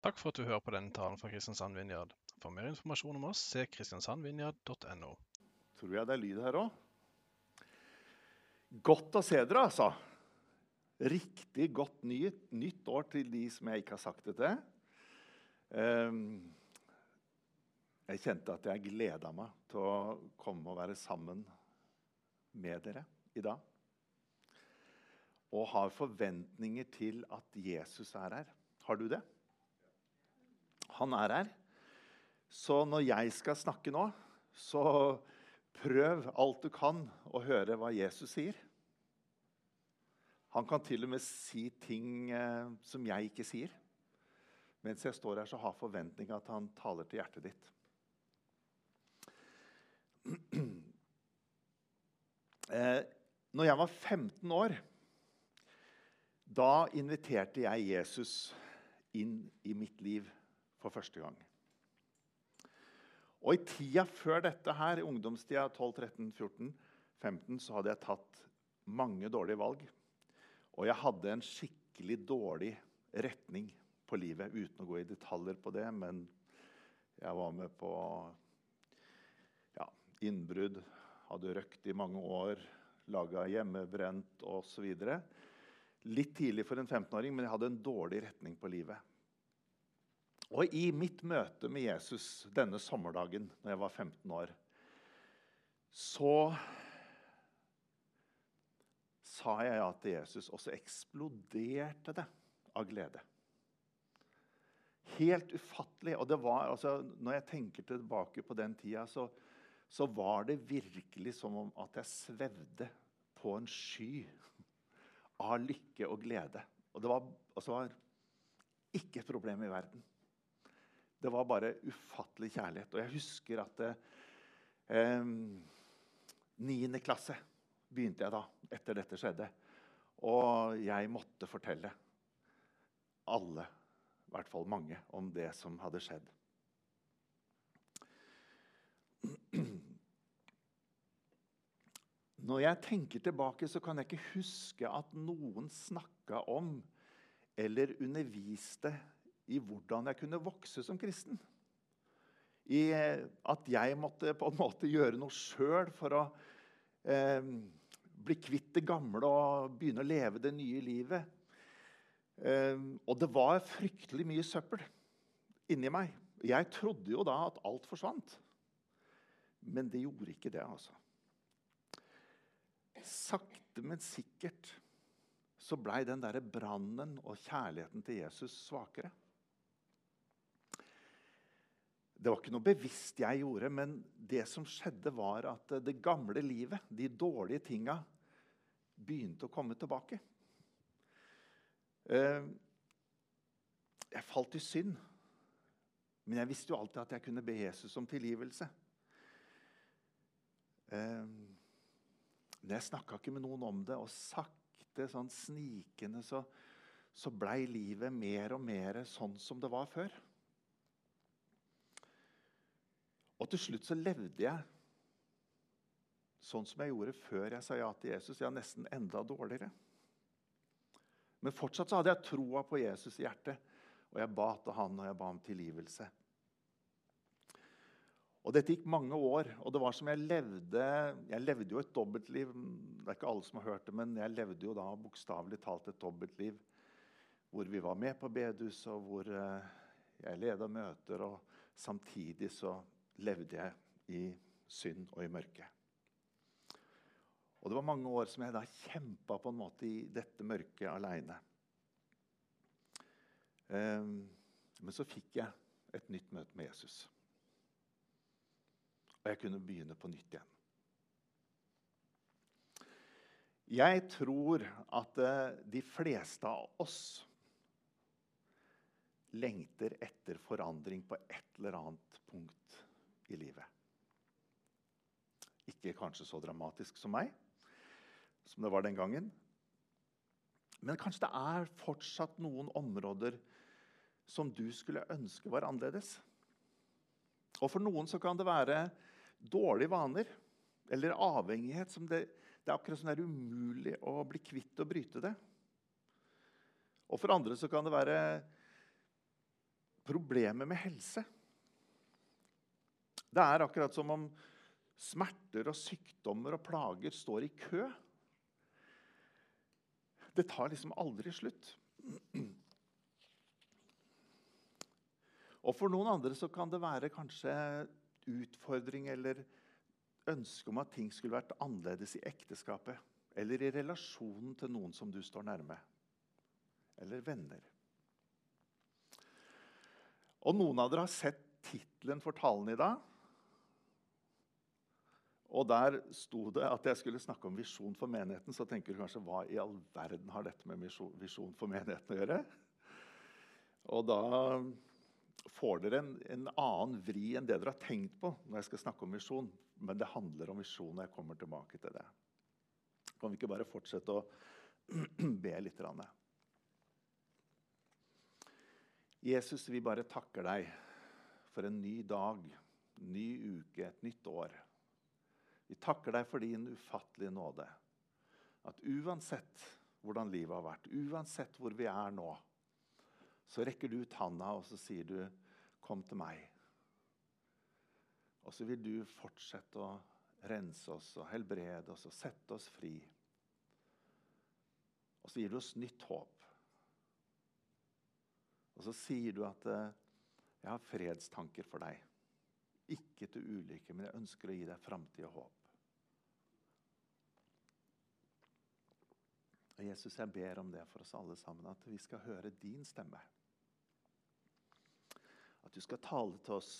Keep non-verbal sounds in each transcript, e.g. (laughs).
Takk for at du hører på denne talen fra Kristiansand Vinjard. For mer informasjon om oss, se kristiansandvinjard.no. Tror jeg det er lyd her òg. Godt å se dere, altså. Riktig godt nytt, nytt år til de som jeg ikke har sagt det til. Ehm, jeg kjente at jeg gleda meg til å komme og være sammen med dere i dag. Og har forventninger til at Jesus er her. Har du det? Han er her. Så når jeg skal snakke nå, så prøv alt du kan å høre hva Jesus sier. Han kan til og med si ting eh, som jeg ikke sier. Mens jeg står her, så har forventninga at han taler til hjertet ditt. (clears throat) Eh, når jeg var 15 år, da inviterte jeg Jesus inn i mitt liv for første gang. Og I tida før dette, her, i ungdomstida 12, 13, 14, 15, så hadde jeg tatt mange dårlige valg. Og jeg hadde en skikkelig dårlig retning på livet, uten å gå i detaljer på det. Men jeg var med på ja, innbrudd, hadde røkt i mange år, laga hjemmebrent osv. Litt tidlig for en 15-åring, men jeg hadde en dårlig retning på livet. Og i mitt møte med Jesus denne sommerdagen når jeg var 15 år, så sa jeg ja til Jesus, og så eksploderte det av glede. Helt ufattelig. Og det var, altså, når jeg tenker tilbake på den tida, så, så var det virkelig som om at jeg svevde på en sky av lykke og glede. Og det var, altså, var ikke et problem i verden. Det var bare ufattelig kjærlighet. Og jeg husker at eh, 9. klasse begynte jeg da, etter dette skjedde. Og jeg måtte fortelle alle, i hvert fall mange, om det som hadde skjedd. Når jeg tenker tilbake, så kan jeg ikke huske at noen snakka om eller underviste i hvordan jeg kunne vokse som kristen. I at jeg måtte på en måte gjøre noe sjøl for å eh, bli kvitt det gamle og begynne å leve det nye livet. Eh, og det var fryktelig mye søppel inni meg. Jeg trodde jo da at alt forsvant. Men det gjorde ikke det, altså. Sakte, men sikkert så blei den der brannen og kjærligheten til Jesus svakere. Det var ikke noe bevisst jeg gjorde, men det som skjedde, var at det gamle livet, de dårlige tinga, begynte å komme tilbake. Eh, jeg falt i synd, men jeg visste jo alltid at jeg kunne be Jesus om tilgivelse. Eh, men jeg snakka ikke med noen om det, og sakte, sånn snikende, så, så blei livet mer og mer sånn som det var før. Og til slutt så levde jeg sånn som jeg gjorde før jeg sa ja til Jesus. Ja, nesten enda dårligere. Men fortsatt så hadde jeg troa på Jesus i hjertet. Og jeg ba til han, og jeg ba om tilgivelse. Og Dette gikk mange år, og det var som jeg levde Jeg levde jo et dobbeltliv. Det er ikke alle som har hørt det, men jeg levde jo da bokstavelig talt et dobbeltliv. Hvor vi var med på bedehuset, og hvor eh, jeg leda møter. Og samtidig så levde jeg i synd og i mørke. Og det var mange år som jeg da kjempa på en måte i dette mørket aleine. Ehm, men så fikk jeg et nytt møte med Jesus. Og jeg kunne begynne på nytt igjen. Jeg tror at eh, de fleste av oss lengter etter forandring på et eller annet punkt i livet. Ikke kanskje så dramatisk som meg, som det var den gangen. Men kanskje det er fortsatt noen områder som du skulle ønske var annerledes. Og For noen så kan det være dårlige vaner eller avhengighet. som det, det er akkurat som det er umulig å bli kvitt og bryte det. Og for andre så kan det være problemer med helse. Det er akkurat som om smerter og sykdommer og plager står i kø. Det tar liksom aldri slutt. Og For noen andre så kan det være kanskje utfordring eller ønske om at ting skulle vært annerledes i ekteskapet eller i relasjonen til noen som du står nærme, eller venner. Og Noen av dere har sett tittelen for talen i dag. Og Der sto det at jeg skulle snakke om visjon for menigheten. Så tenker du kanskje hva i all verden har dette med visjon for menigheten å gjøre? Og da får dere en, en, annen vri enn det dere har tenkt på når jeg skal snakke om visjon. Men det handler om visjon, og jeg kommer tilbake til det. Kan vi ikke bare fortsette å (clears throat) be litt? Jesus, vi bare takker deg for en ny dag, ny uke, et nytt år. Vi takker deg for din ufattelige nåde. At uansett hvordan livet har vært, uansett hvor vi er nå, så rekker du ut handa og så sier du, 'Kom til meg'. Og så vil du fortsette å rense oss og helbrede oss og sette oss fri. Og så gir du oss nytt håp. Og så sier du at eh, 'jeg har fredstanker for deg'. Ikke til ulykke, men jeg ønsker å gi deg framtid og håp. Og Jesus, jeg ber om det for oss alle sammen, at vi skal høre din stemme. At du skal tale til oss,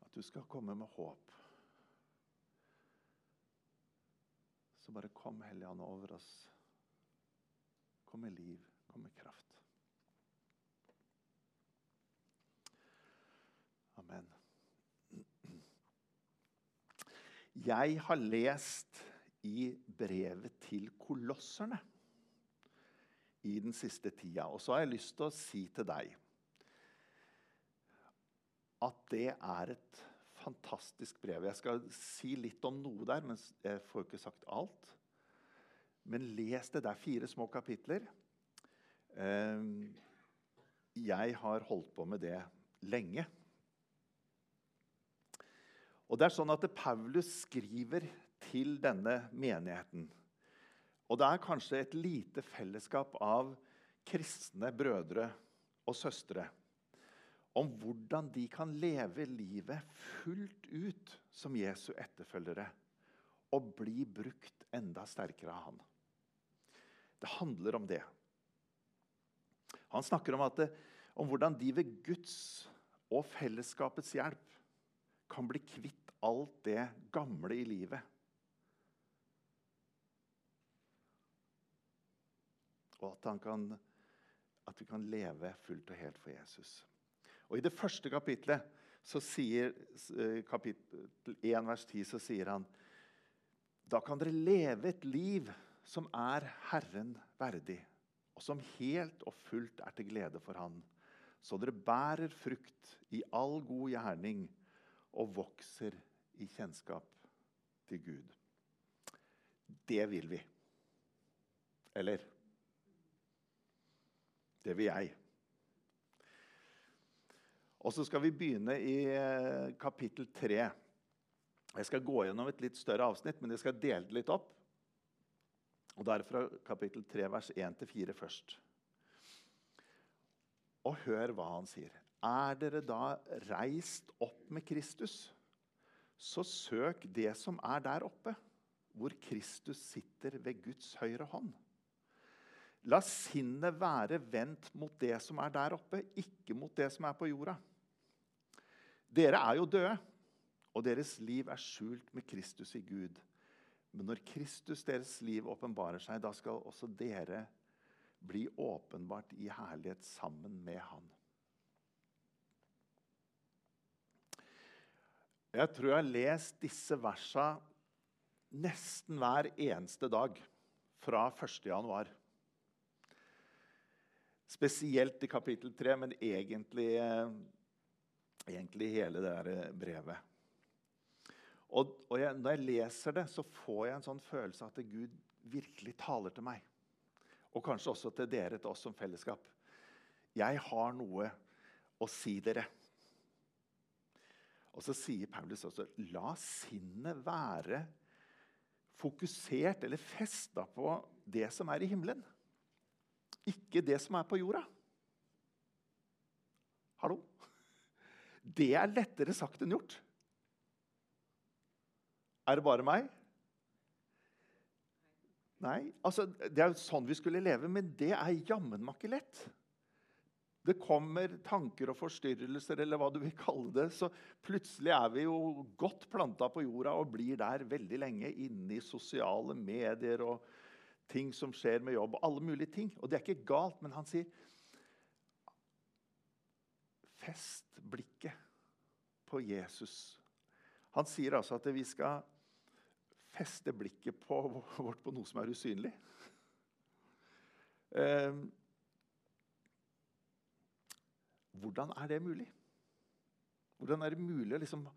at du skal komme med håp. Så bare kom, Helligånd, over oss. Kom med liv, kom med kraft. Amen. Jeg har lest i brevet til kolosserne i den siste tida. Og så har jeg lyst til å si til deg at det er et fantastisk brev. Jeg skal si litt om noe der, men jeg får ikke sagt alt. Men les det. Det er fire små kapitler. Ehm, jeg har holdt på med det lenge. Og det er sånn at Paulus skriver til denne menigheten. Og det er kanskje et lite fellesskap av kristne brødre og søstre om hvordan de kan leve livet fullt ut som Jesu etterfølgere og bli brukt enda sterkere av han. Det handler om det. Han snakker om, det, om hvordan de ved Guds og fellesskapets hjelp kan bli kvitt alt det gamle i livet. Og at, kan, at vi kan leve fullt og helt for Jesus. Og I det første kapitlet, så sier, eh, kapittel 1, vers 10, så sier han Da kan dere leve et liv som er Herren verdig, og som helt og fullt er til glede for Han, så dere bærer frukt i all god gjerning og vokser i kjennskap til Gud. Det vil vi. Eller? Det vil jeg. Og så skal vi begynne i eh, kapittel 3. Jeg skal gå gjennom et litt større avsnitt, men jeg skal dele det litt opp. Og Det er fra kapittel 3, vers 1-4 først. Og hør hva han sier. Er dere da reist opp med Kristus, så søk det som er der oppe, hvor Kristus sitter ved Guds høyre hånd. La sinnet være vendt mot det som er der oppe, ikke mot det som er på jorda. Dere er jo døde, og deres liv er skjult med Kristus i Gud. Men når Kristus, deres liv, åpenbarer seg, da skal også dere bli åpenbart i herlighet sammen med Han. Jeg tror jeg har lest disse versa nesten hver eneste dag fra 1. januar. Spesielt i kapittel 3, men egentlig egentlig hele det eh, brevet. Og, og jeg, Når jeg leser det, så får jeg en sånn følelse av at Gud virkelig taler til meg. Og kanskje også til dere, til oss som fellesskap. Jeg har noe å si dere. Og så sier Paulus også la sinnet være fokusert eller festa på det som er i himmelen. Ikke det som er på jorda. Hallo? Det er lettere sagt enn gjort. Er det bare meg? Nei, altså, Det er sånn vi skulle leve, men det er jammen meg lett. Det kommer tanker og forstyrrelser, eller hva du vil kalle det. Så plutselig er vi jo godt planta på jorda og blir der veldig lenge inne i sosiale medier og ting som skjer med jobb. Alle mulige ting. Og det er ikke galt, men han sier Fest blikket på Jesus. Han sier altså at vi skal feste blikket på, (laughs) vårt på noe som er usynlig. Eh, hvordan er det mulig? Hvordan er det mulig å liksom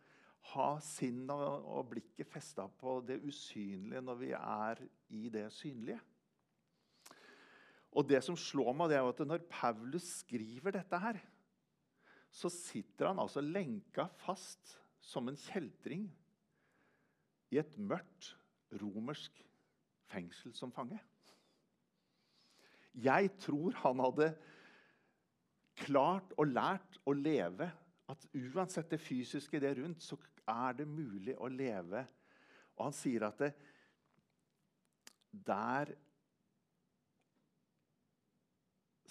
ha sinnet og, blikket festa på det usynlige når vi er i det synlige? Og det som slår meg, det er at når Paulus skriver dette her, så sitter han altså lenka fast som en kjeltring i et mørkt romersk fengsel som fange. Jeg tror han hadde klart og lært å leve at uansett det fysiske det rundt, så er det mulig å leve. Og han sier at det, der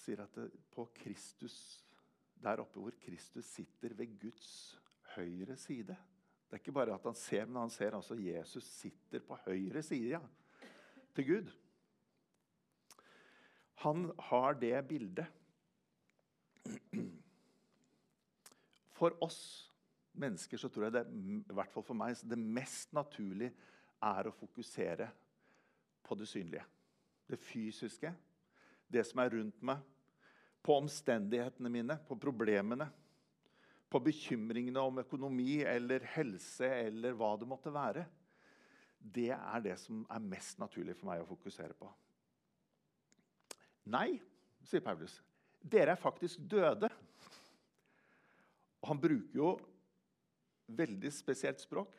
sier at det, på Kristus, der oppe hvor Kristus sitter ved Guds høyre side Det er ikke bare at han ser, men han ser altså Jesus sitter på høyre side ja, til Gud. Han har det bildet. For oss mennesker så tror jeg det, i hvert fall for meg, det mest naturlige er å fokusere på det synlige. Det fysiske, det som er rundt meg. På omstendighetene mine, på problemene. På bekymringene om økonomi eller helse eller hva det måtte være. Det er det som er mest naturlig for meg å fokusere på. Nei, sier Paulus. Dere er faktisk døde. Han bruker jo veldig spesielt språk.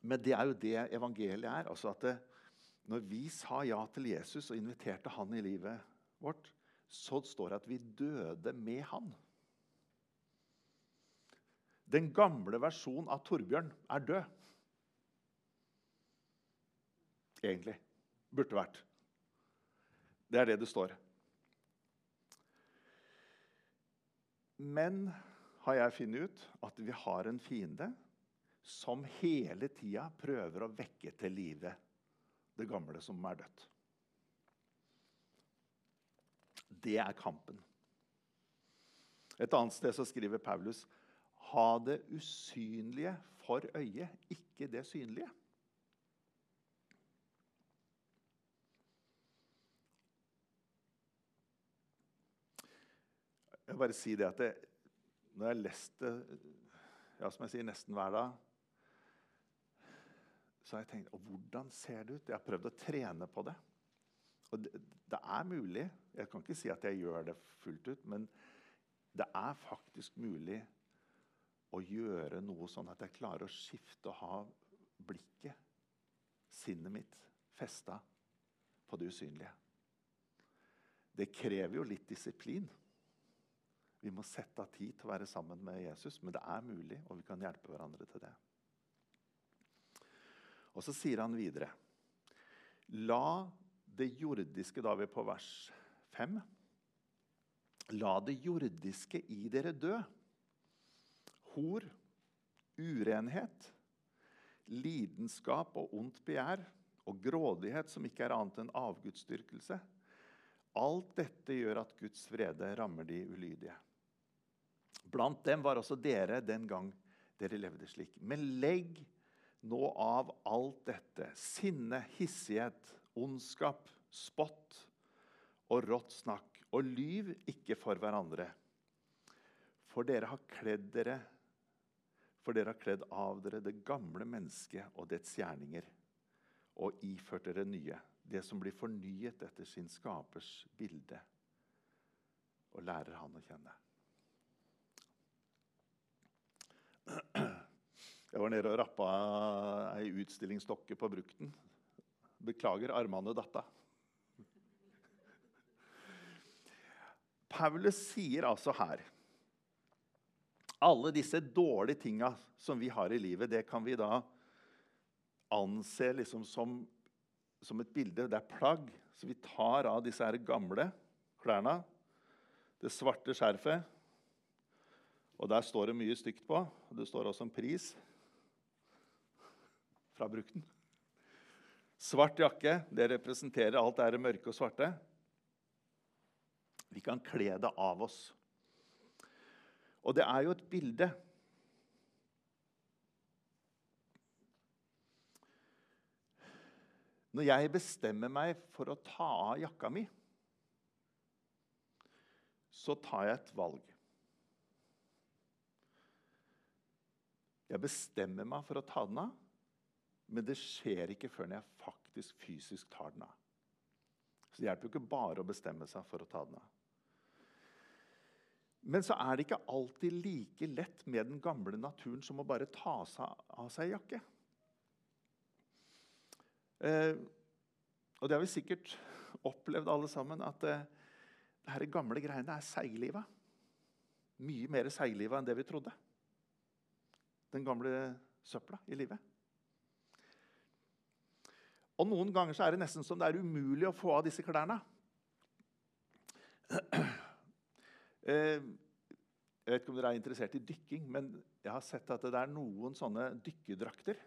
Men det er jo det evangeliet er. altså at det, Når vi sa ja til Jesus og inviterte han i livet vårt, så står det at vi døde med han. Den gamle versjonen av Torbjørn er død. Egentlig. Burde vært. Det er det det står. Men har jeg funnet ut at vi har en fiende som hele tida prøver å vekke til live det gamle som er dødt. Det er kampen. Et annet sted så skriver Paulus ha det usynlige for øyet, ikke det synlige. Jeg vil bare si det at det, når jeg har lest det ja, som jeg sier, nesten hver dag, så har jeg tenkt og hvordan ser det ut? Jeg har prøvd å trene på det. Og det, det er mulig. Jeg kan ikke si at jeg gjør det fullt ut, men det er faktisk mulig å gjøre noe sånn at jeg klarer å skifte og ha blikket, sinnet mitt, festa på det usynlige. Det krever jo litt disiplin. Vi må sette av tid til å være sammen med Jesus, men det er mulig, og vi kan hjelpe hverandre til det. Og så sier han videre La det jordiske Da er vi på vers 5. La det jordiske i dere dø. Hor, urenhet, lidenskap og ondt begjær og grådighet som ikke er annet enn avgudsdyrkelse. Alt dette gjør at Guds vrede rammer de ulydige. Blant dem var også dere den gang dere levde slik. Men legg nå av alt dette. Sinne, hissighet, ondskap, spott og rått snakk. Og lyv ikke for hverandre. For dere har kledd dere for dere har kledd av dere det gamle mennesket og dets gjerninger, og iført dere nye, det som blir fornyet etter sin skapers bilde, og lærer han å kjenne. Jeg var nede og rappa ei utstillingsdokke på Brukten. Beklager, armene datta. Paulus sier altså her Alle disse dårlige tinga som vi har i livet, det kan vi da anse liksom som, som et bilde. Det er plagg. Så vi tar av disse her gamle klærne, det svarte skjerfet Og der står det mye stygt på. Det står også en pris fra Brukten. Svart jakke det representerer alt det mørke og svarte. Vi kan kle det av oss. Og det er jo et bilde. Når jeg bestemmer meg for å ta av jakka mi, så tar jeg et valg. Jeg bestemmer meg for å ta den av, men det skjer ikke før jeg faktisk fysisk tar den av. Så det hjelper jo ikke bare å bestemme seg for å ta den av. Men så er det ikke alltid like lett med den gamle naturen som å bare ta av seg jakke. Eh, og det har vi sikkert opplevd alle sammen, at eh, det her gamle greiene er seigliva. Mye mer seigliva enn det vi trodde. Den gamle søpla i livet. Og Noen ganger så er det nesten som det er umulig å få av disse klærne. (clears throat) Eh, jeg vet ikke om dere er interessert i dykking, men jeg har sett at det er noen sånne dykkerdrakter.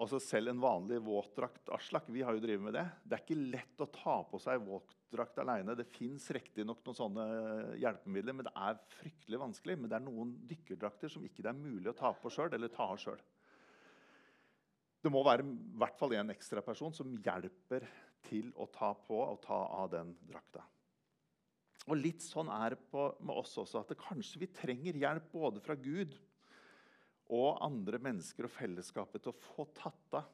Også Selv en vanlig våtdrakt Aslak, vi har jo drevet med det. Det er ikke lett å ta på seg våtdrakt alene. Det fins riktignok noen sånne hjelpemidler, men det er fryktelig vanskelig. Men det er noen dykkerdrakter som ikke det er mulig å ta på sjøl, eller ta av sjøl. Det må være i hvert fall en ekstraperson som hjelper til å ta på og ta av den drakta. Og litt sånn er det på, med oss også, at kanskje vi trenger hjelp både fra Gud og andre mennesker og fellesskapet til å få tatt av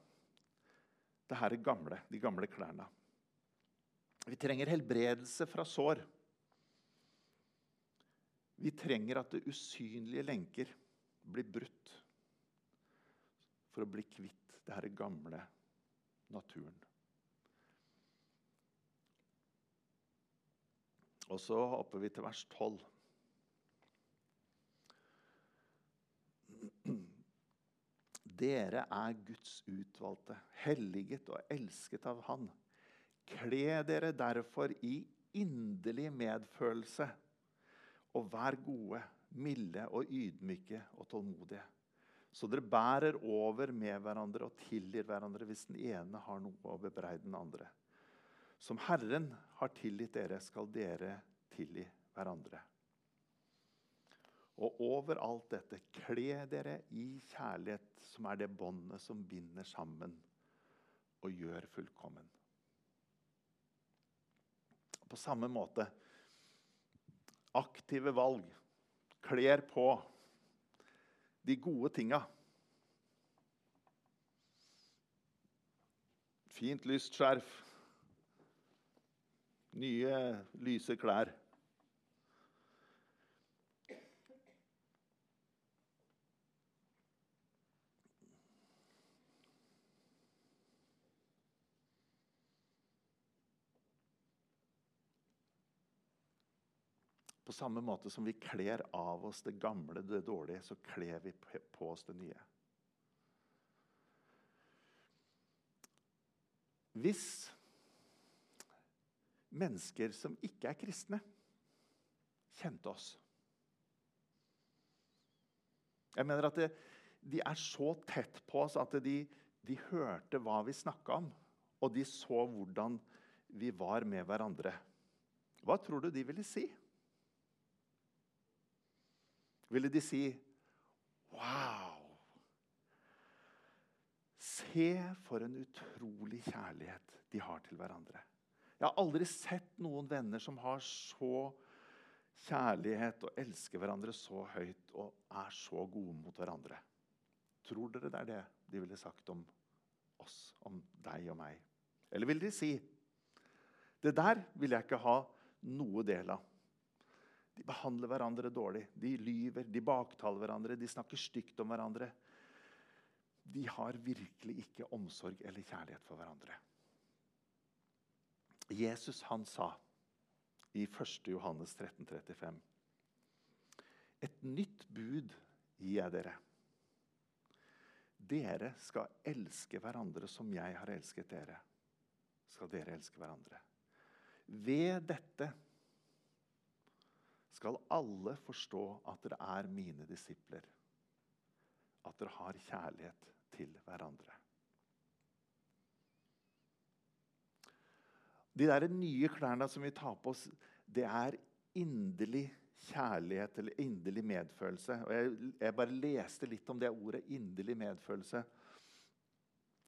det her gamle, de gamle klærne. Vi trenger helbredelse fra sår. Vi trenger at det usynlige lenker blir brutt for å bli kvitt det her gamle naturen. Og så hopper vi til vers 12. Dere er Guds utvalgte, helliget og elsket av Han. Kle dere derfor i inderlig medfølelse, og vær gode, milde og ydmyke og tålmodige. Så dere bærer over med hverandre og tilgir hverandre hvis den ene har noe å bebreide den andre. Som Herren har tilgitt dere, skal dere tilgi hverandre. Og over alt dette, kle dere i kjærlighet, som er det båndet som binder sammen og gjør fullkommen. På samme måte aktive valg kler på de gode tinga. Fint lyst skjerf nye, lyse klær. Samme måte som vi kler av oss det gamle, det dårlige, så kler vi på oss det nye. Hvis mennesker som ikke er kristne, kjente oss. Jeg mener at det, De er så tett på oss at de, de hørte hva vi snakka om, og de så hvordan vi var med hverandre. Hva tror du de ville si? Ville de si Wow! Se for en utrolig kjærlighet de har til hverandre. Jeg har aldri sett noen venner som har så kjærlighet og elsker hverandre så høyt og er så gode mot hverandre. Tror dere det er det de ville sagt om oss, om deg og meg? Eller vil de si det der vil jeg ikke ha noe del av. De behandler hverandre dårlig. De lyver, de baktaler hverandre, de snakker stygt om hverandre. De har virkelig ikke omsorg eller kjærlighet for hverandre. Jesus han sa i 1. Johannes 13, 35, Et nytt bud gir jeg dere. Dere skal elske hverandre som jeg har elsket dere. Skal dere elske hverandre. Ved dette skal alle forstå at dere er mine disipler. At dere har kjærlighet til hverandre. De der nye klærne som vi tar på oss, det er inderlig kjærlighet eller inderlig medfølelse. Og jeg, jeg, bare leste litt om det ordet 'inderlig medfølelse'.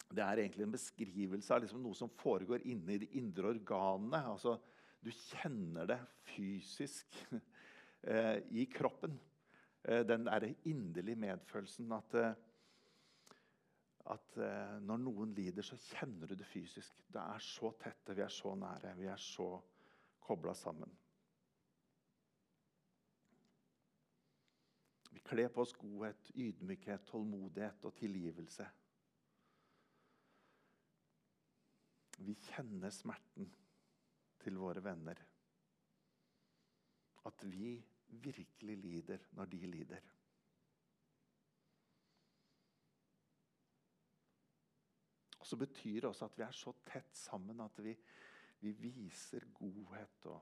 Det er egentlig en beskrivelse av liksom noe som foregår inne i de indre organene. Altså, du kjenner det fysisk eh, i kroppen. Eh, den derre inderlige medfølelsen at, eh, at eh, når noen lider, så kjenner du det fysisk. Det er så tette, vi er så nære, vi er så kobla sammen. Vi kler på oss godhet, ydmykhet, tålmodighet og tilgivelse. Vi kjenner smerten til våre venner. At vi virkelig lider når de lider. Og så betyr det også at vi er så tett sammen at vi, vi viser godhet og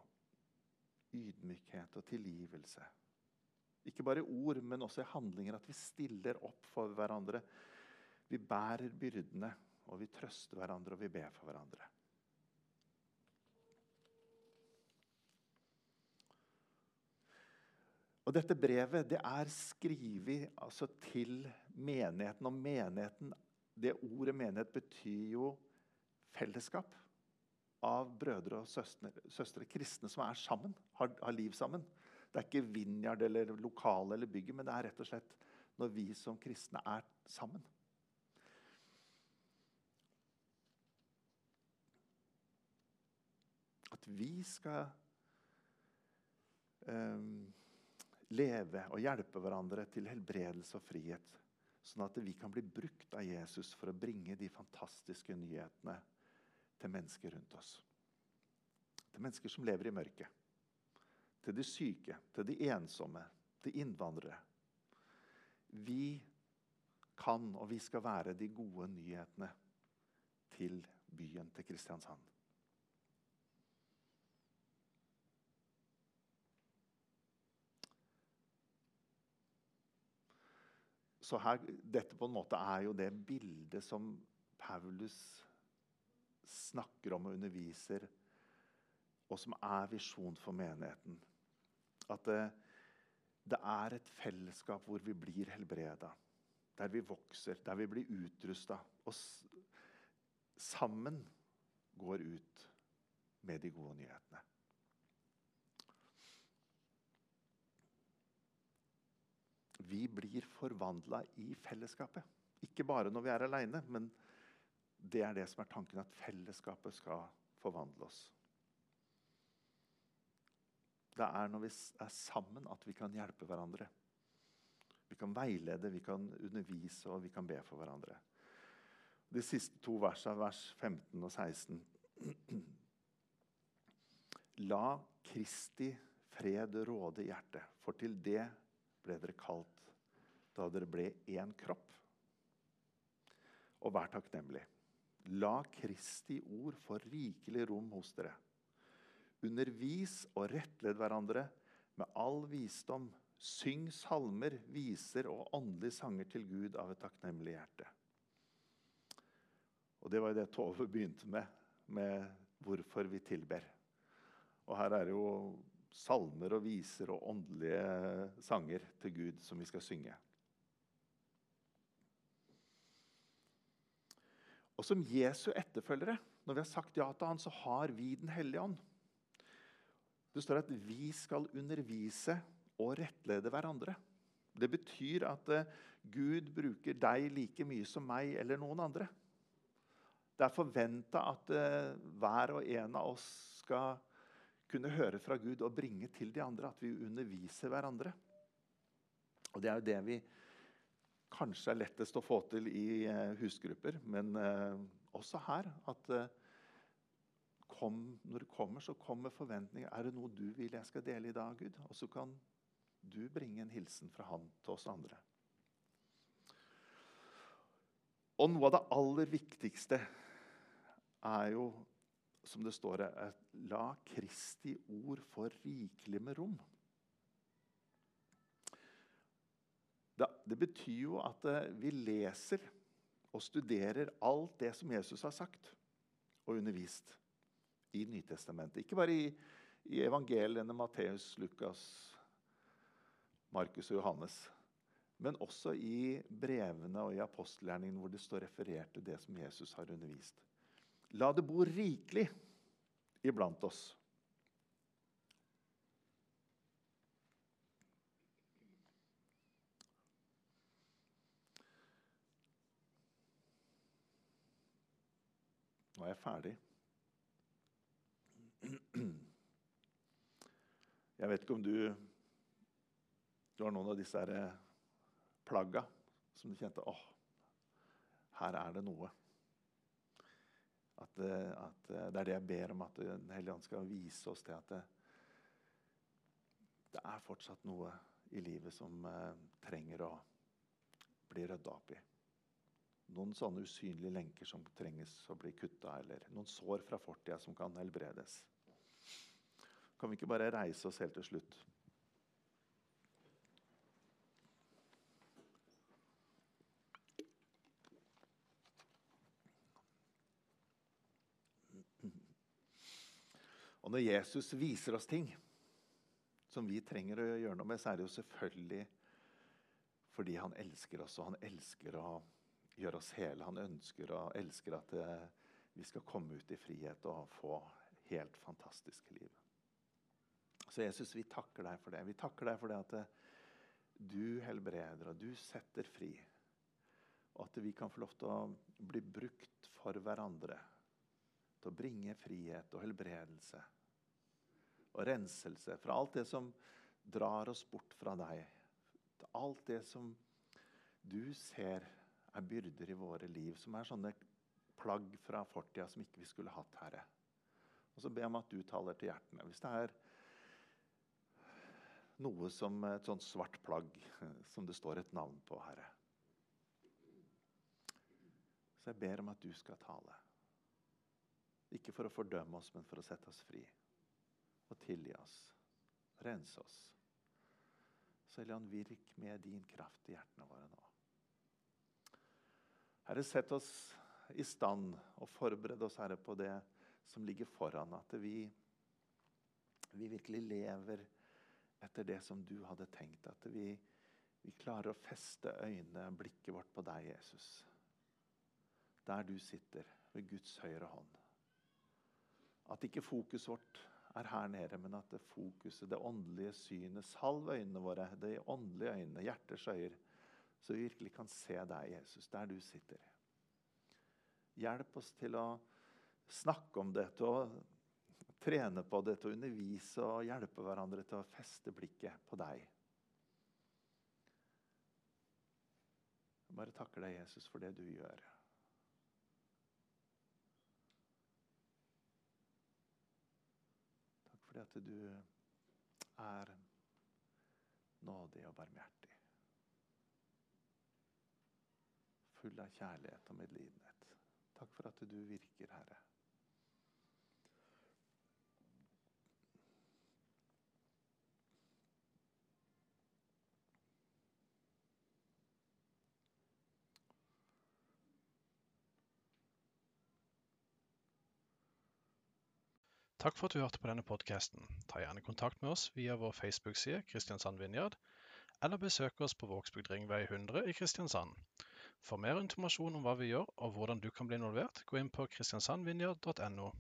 ydmykhet og tilgivelse. Ikke bare i ord, men også i handlinger. At vi stiller opp for hverandre. Vi bærer byrdene, og vi trøster hverandre, og vi ber for hverandre. Og Dette brevet det er skrevet altså, til menigheten. Og menigheten, det ordet menighet betyr jo fellesskap av brødre og søstre, søstre kristne som er sammen, har, har liv sammen. Det er ikke Vinjard eller lokale eller bygget, men det er rett og slett når vi som kristne er sammen. At vi skal um, leve og hjelpe hverandre til helbredelse og frihet. Sånn at vi kan bli brukt av Jesus for å bringe de fantastiske nyhetene til mennesker rundt oss. Til mennesker som lever i mørket til de syke, til de ensomme, til innvandrere. Vi kan og vi skal være de gode nyhetene til byen, til Kristiansand. Så her, Dette på en måte er jo det bildet som Paulus snakker om og underviser, og som er visjon for menigheten. At det, det er et fellesskap hvor vi blir helbreda. Der vi vokser, der vi blir utrusta. Og sammen går ut med de gode nyhetene. Vi blir forvandla i fellesskapet. Ikke bare når vi er aleine, men det er det som er tanken, at fellesskapet skal forvandle oss. Det er når vi er sammen at vi kan hjelpe hverandre. Vi kan veilede, vi kan undervise og vi kan be for hverandre. De siste to versene, vers 15 og 16. La Kristi fred råde i hjertet, for til det ble dere kalt da dere ble én kropp. Og vær takknemlig. La Kristi ord få rikelig rom hos dere. Undervis og rettled hverandre med all visdom. Syng salmer, viser og åndelige sanger til Gud av et takknemlig hjerte. Og Det var jo det Tove (laughs) begynte med, med hvorfor vi tilber. Og her er jo salmer og viser og åndelige sanger til Gud som vi skal synge. Og som Jesu etterfølgere, når vi har sagt ja til han, så har vi Den hellige ånd. Det står at vi skal undervise og rettlede hverandre. Det betyr at uh, Gud bruker deg like mye som meg eller noen andre. Det er forventa at uh, hver og en av oss skal kunne høre fra Gud og bringe til de andre. At vi underviser hverandre. Og det er jo det vi kanskje er lettest å få til i eh, husgrupper, men eh, også her. At eh, kom, når du kommer, så kommer forventninger. Er det noe du vil jeg skal dele i dag, Gud? Og så kan du bringe en hilsen fra Han til oss andre. Og noe av det aller viktigste er jo, som det står her, la Kristi ord få rikelig med rom. Det, det betyr jo at eh, vi leser og studerer alt det som Jesus har sagt og undervist i Nytestamentet. Ikke bare i, i evangeliene Matteus, Lukas, Markus og Johannes. Men også i brevene og i apostelgjerningen hvor det står referert til det som Jesus har undervist. La det bo rikelig iblant oss. Nå er jeg ferdig. Jeg vet ikke om du Du har noen av disse her plagga som du kjente åh, her er det noe. At, at, det er det jeg ber om, at Den hellige ånd skal vise oss til at det, det er fortsatt noe i livet som eh, trenger å bli rydda opp i. Noen sånne usynlige lenker som trenges å bli kutta, eller noen sår fra fortida som kan helbredes. Kan vi ikke bare reise oss helt til slutt? Og når Jesus viser oss ting som vi trenger å gjøre noe med, så er det jo selvfølgelig fordi han elsker oss, og han elsker å gjøre oss hele. Han ønsker og elsker at eh, vi skal komme ut i frihet og få helt fantastiske liv. Så Jesus, vi takker deg for det. Vi takker deg for det at eh, du helbreder og du setter fri. Og at vi kan få lov til å bli brukt for hverandre. Til å bringe frihet og helbredelse og renselse fra alt det som drar oss bort fra deg. Alt det som du ser er byrder i våre liv, som er sånne plagg fra fortida som ikke vi skulle hatt, Herre. Og så ber jeg om at du taler til hjertene. Hvis det er noe som et sånt svart plagg som det står et navn på, Herre. Så jeg ber om at du skal tale. Ikke for å fordømme oss, men for å sette oss fri. Og tilgi oss. Rense oss. Så Helligånd, virk med din kraft i hjertene våre nå. Herre, sett oss i stand og forbered oss, Herre, på det som ligger foran. At vi, vi virkelig lever etter det som du hadde tenkt. At vi, vi klarer å feste øynene, blikket vårt på deg, Jesus. Der du sitter, ved Guds høyre hånd. At ikke fokuset vårt er her nede, men at det fokuset, det åndelige synet, salv øynene våre, de åndelige øynene, hjerters øyer, så vi virkelig kan se deg, Jesus, der du sitter. Hjelp oss til å snakke om det, til å trene på det, til å undervise og hjelpe hverandre til å feste blikket på deg. Jeg bare takker deg, Jesus, for det du gjør. Takk for det at du er nådig og barmhjertig. Full av kjærlighet og medlidenhet. Takk for at du virker, Herre. Takk for at du hørte på denne podkasten. Ta gjerne kontakt med oss via vår Facebook-side Kristiansand Vinjard, eller besøk oss på Vågsbygd Ringvei 100 i Kristiansand. For mer informasjon om hva vi gjør og hvordan du kan bli involvert, gå inn på kristiansandvinjard.no.